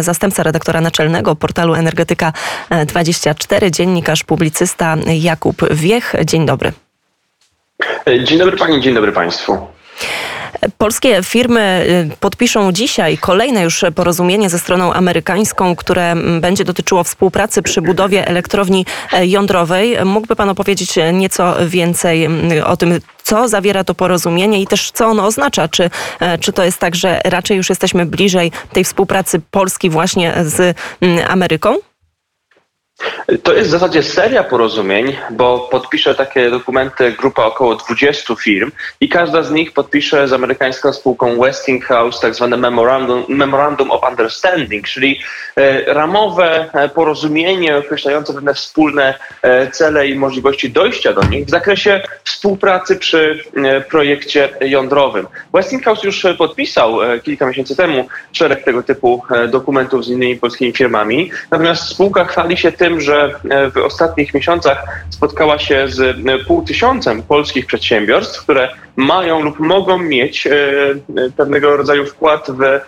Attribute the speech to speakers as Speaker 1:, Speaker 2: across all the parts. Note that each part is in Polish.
Speaker 1: Zastępca redaktora naczelnego portalu Energetyka24, dziennikarz, publicysta Jakub Wiech. Dzień dobry.
Speaker 2: Dzień dobry Pani, dzień dobry Państwu.
Speaker 1: Polskie firmy y, podpiszą dzisiaj kolejne już porozumienie ze stroną amerykańską, które będzie dotyczyło współpracy przy budowie elektrowni e, jądrowej. Mógłby Pan opowiedzieć nieco więcej o tym, co zawiera to porozumienie i też co ono oznacza? Czy, e, czy to jest tak, że raczej już jesteśmy bliżej tej współpracy Polski właśnie z Ameryką?
Speaker 2: To jest w zasadzie seria porozumień, bo podpisze takie dokumenty grupa około 20 firm i każda z nich podpisze z amerykańską spółką Westinghouse tak zwane Memorandum, Memorandum of Understanding, czyli e, ramowe e, porozumienie określające pewne wspólne e, cele i możliwości dojścia do nich w zakresie współpracy przy projekcie jądrowym. Westinghouse już podpisał kilka miesięcy temu szereg tego typu dokumentów z innymi polskimi firmami, natomiast spółka chwali się tym, że e, w ostatnich miesiącach spotkała się z e, pół tysiącem polskich przedsiębiorstw, które mają lub mogą mieć e, pewnego rodzaju wkład w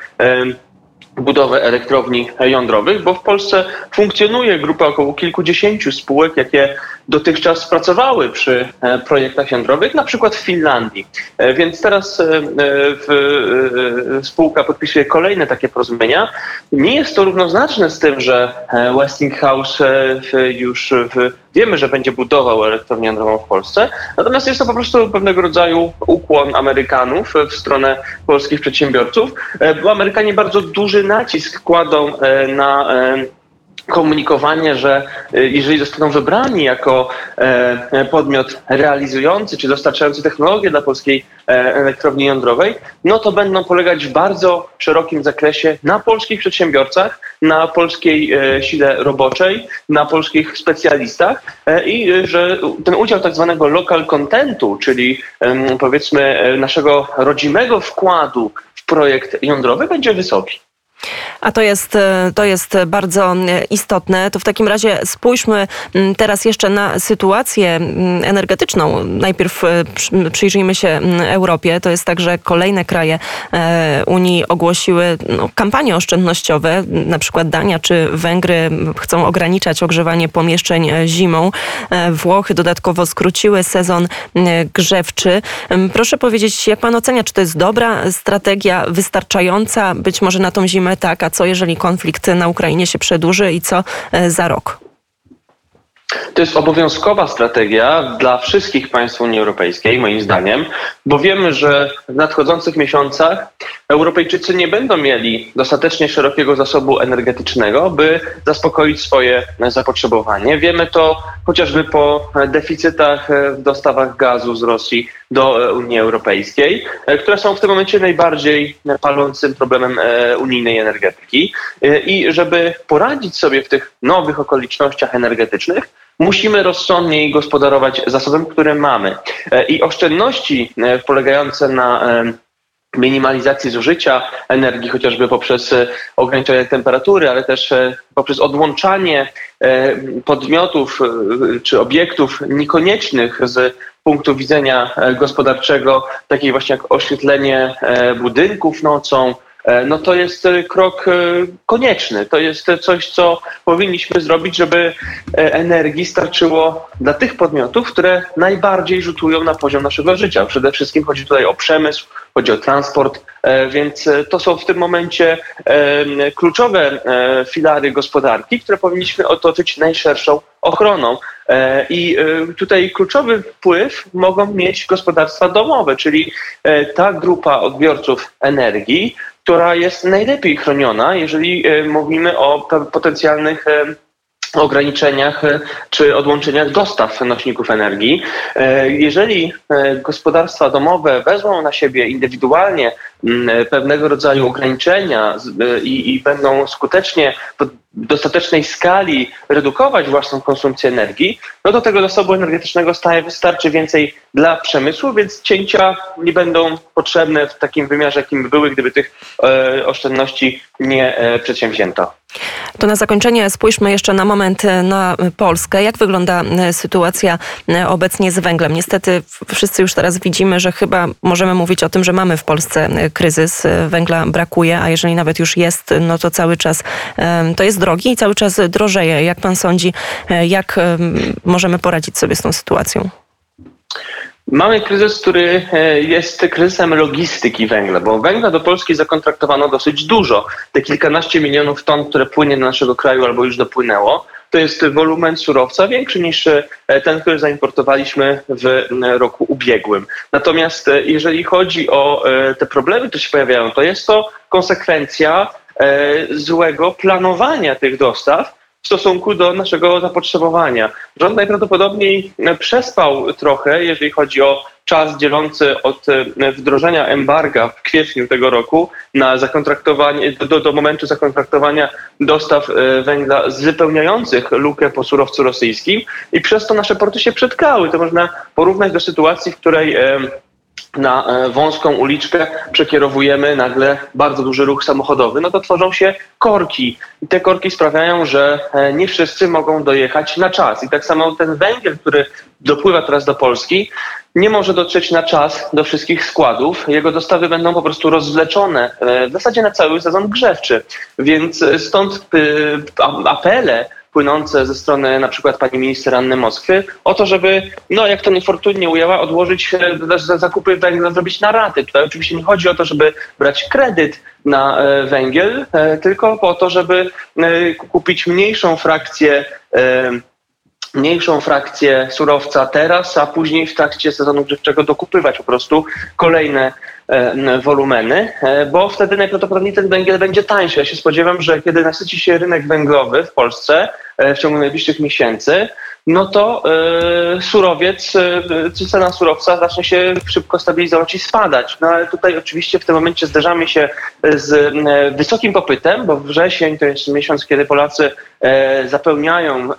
Speaker 2: budowę elektrowni jądrowych, bo w Polsce funkcjonuje grupa około kilkudziesięciu spółek, jakie dotychczas pracowały przy e, projektach jądrowych, na przykład w Finlandii. E, więc teraz e, spółka podpisuje kolejne takie porozumienia. Nie jest to równoznaczne z tym, że Westinghouse już wiemy, że będzie budował elektrownię jądrową w Polsce, natomiast jest to po prostu pewnego rodzaju ukłon Amerykanów w stronę polskich przedsiębiorców, bo Amerykanie bardzo duży nacisk kładą na komunikowanie, że y, jeżeli zostaną wybrani jako e, podmiot realizujący czy dostarczający technologię dla polskiej e, elektrowni jądrowej, no to będą polegać w bardzo szerokim zakresie na polskich przedsiębiorcach, na polskiej e, sile roboczej, na polskich specjalistach i że ten udział tak zwanego local contentu, czyli powiedzmy naszego rodzimego wkładu w projekt jądrowy będzie wysoki.
Speaker 1: A to jest, e, to jest bardzo e, istotne. To w takim razie spójrzmy teraz jeszcze na sytuację energetyczną. Najpierw e, przyjrzyjmy się Europie. To jest tak, że kolejne kraje Unii ogłosiły no, kampanie oszczędnościowe. Na przykład Dania czy Węgry chcą ograniczać ogrzewanie pomieszczeń zimą. Włochy dodatkowo skróciły sezon grzewczy. Proszę powiedzieć, jak pan ocenia, czy to jest dobra strategia, wystarczająca być może na tą zimę tak, a co jeżeli konflikt na Ukrainie się przedłuży i co e, za rok?
Speaker 2: To jest obowiązkowa strategia dla wszystkich państw Unii Europejskiej, moim zdaniem, bo wiemy, że w nadchodzących miesiącach Europejczycy nie będą mieli dostatecznie szerokiego zasobu energetycznego, by zaspokoić swoje zapotrzebowanie. Wiemy to chociażby po deficytach w dostawach gazu z Rosji do Unii Europejskiej, które są w tym momencie najbardziej palącym problemem e, unijnej energetyki. E, I żeby poradzić sobie w tych nowych okolicznościach energetycznych, musimy rozsądniej gospodarować zasobem, które mamy. E, I oszczędności polegające na minimalizacji zużycia energii, chociażby poprzez e, ograniczenie temperatury, ale też e, poprzez odłączanie e, podmiotów czy obiektów niekoniecznych z punktu widzenia gospodarczego, takich właśnie jak oświetlenie budynków nocą, no to jest e, krok e, konieczny. To jest coś, co powinniśmy zrobić, żeby energii starczyło dla tych podmiotów, które najbardziej rzutują na poziom naszego życia. Przede wszystkim chodzi tutaj o przemysł, chodzi o transport, więc to są w tym momencie kluczowe filary gospodarki, które powinniśmy otoczyć najszerszą ochroną. I tutaj kluczowy wpływ mogą mieć gospodarstwa domowe, czyli ta grupa odbiorców energii, która jest najlepiej chroniona, jeżeli e, mówimy o potencjalnych e, ograniczeniach e, czy odłączeniach dostaw nośników energii. Jeżeli gospodarstwa domowe wezmą na siebie indywidualnie pewnego rodzaju ograniczenia i, i będą skutecznie w dostatecznej skali redukować własną konsumpcję energii, no to tego zasobu energetycznego staje wystarczy więcej dla przemysłu, więc cięcia nie będą potrzebne w takim wymiarze, jakim by były, gdyby tych e, oszczędności nie e, przedsięwzięto.
Speaker 1: To na zakończenie spójrzmy jeszcze na moment na Polskę. Jak wygląda sytuacja obecnie z węglem? Niestety wszyscy już teraz widzimy, że chyba możemy mówić o tym, że mamy w Polsce kryzys. Węgla brakuje, a jeżeli nawet już jest, no to cały czas to jest drogi i cały czas drożeje. Jak pan sądzi, jak możemy poradzić sobie z tą sytuacją?
Speaker 2: Mamy kryzys, który e, jest kryzysem logistyki węgla, bo węgla do Polski zakontraktowano dosyć dużo. Te kilkanaście milionów ton, które płynie do naszego kraju albo już dopłynęło, to jest wolumen surowca większy niż e, ten, który zaimportowaliśmy w roku ubiegłym. Natomiast e, jeżeli chodzi o te problemy, które się pojawiają, to jest to konsekwencja złego planowania tych dostaw w stosunku do naszego zapotrzebowania. Rząd najprawdopodobniej przespał trochę, jeżeli chodzi o czas dzielący od e, wdrożenia embarga w kwietniu tego roku na zakontraktowanie, do, do momentu zakontraktowania dostaw e, węgla wypełniających lukę po surowcu rosyjskim i przez to nasze porty się przetkały. To można porównać do sytuacji, w której na e, wąską uliczkę przekierowujemy nagle bardzo duży ruch samochodowy, no to tworzą się korki. I te korki sprawiają, że e, nie wszyscy mogą dojechać na czas. I tak samo ten węgiel, który dopływa teraz do Polski, nie może dotrzeć na czas do wszystkich składów. Jego dostawy będą po prostu rozwleczone e, w zasadzie na cały sezon grzewczy. Więc stąd apele płynące ze strony na przykład pani minister Anny Moskwy o to, żeby, no jak to niefortunnie ujęła, odłożyć zakupy węgla, zrobić na raty. Tutaj oczywiście nie chodzi o to, żeby brać kredyt na e, węgiel, e, tylko po to, żeby e, kupić mniejszą frakcję mniejszą frakcję surowca teraz, a później w trakcie sezonu grzewczego dokupywać po prostu kolejne e, wolumeny, e, bo wtedy najprawdopodobniej ten węgiel będzie tańszy. Ja się spodziewam, że kiedy nasyci się rynek węglowy w Polsce e, w ciągu najbliższych miesięcy, no to y, surowiec, cena surowca zacznie się szybko stabilizować i spadać. No ale tutaj oczywiście w tym momencie zderzamy się z wysokim popytem, bo wrzesień to jest miesiąc, kiedy Polacy zapełniają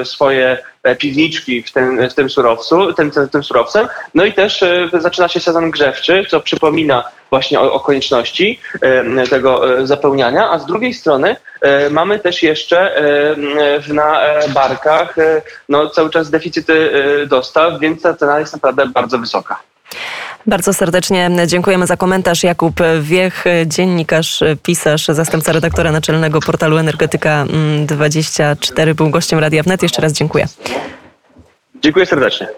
Speaker 2: y, swoje piwniczki w tym, w tym surowcu, tym, tym, tym surowcem. No i też zaczyna się sezon grzewczy, co przypomina właśnie o, o konieczności e, tego e, zapełniania, a z drugiej strony e, mamy też jeszcze na barkach no, cały czas deficyty dostaw, więc ta cena jest naprawdę bardzo wysoka.
Speaker 1: Bardzo serdecznie dziękujemy za komentarz. Jakub Wiech, dziennikarz, pisarz, zastępca redaktora naczelnego portalu Energetyka 24 był gościem Radia Wnet. Jeszcze raz dziękuję.
Speaker 2: Dziękuję serdecznie.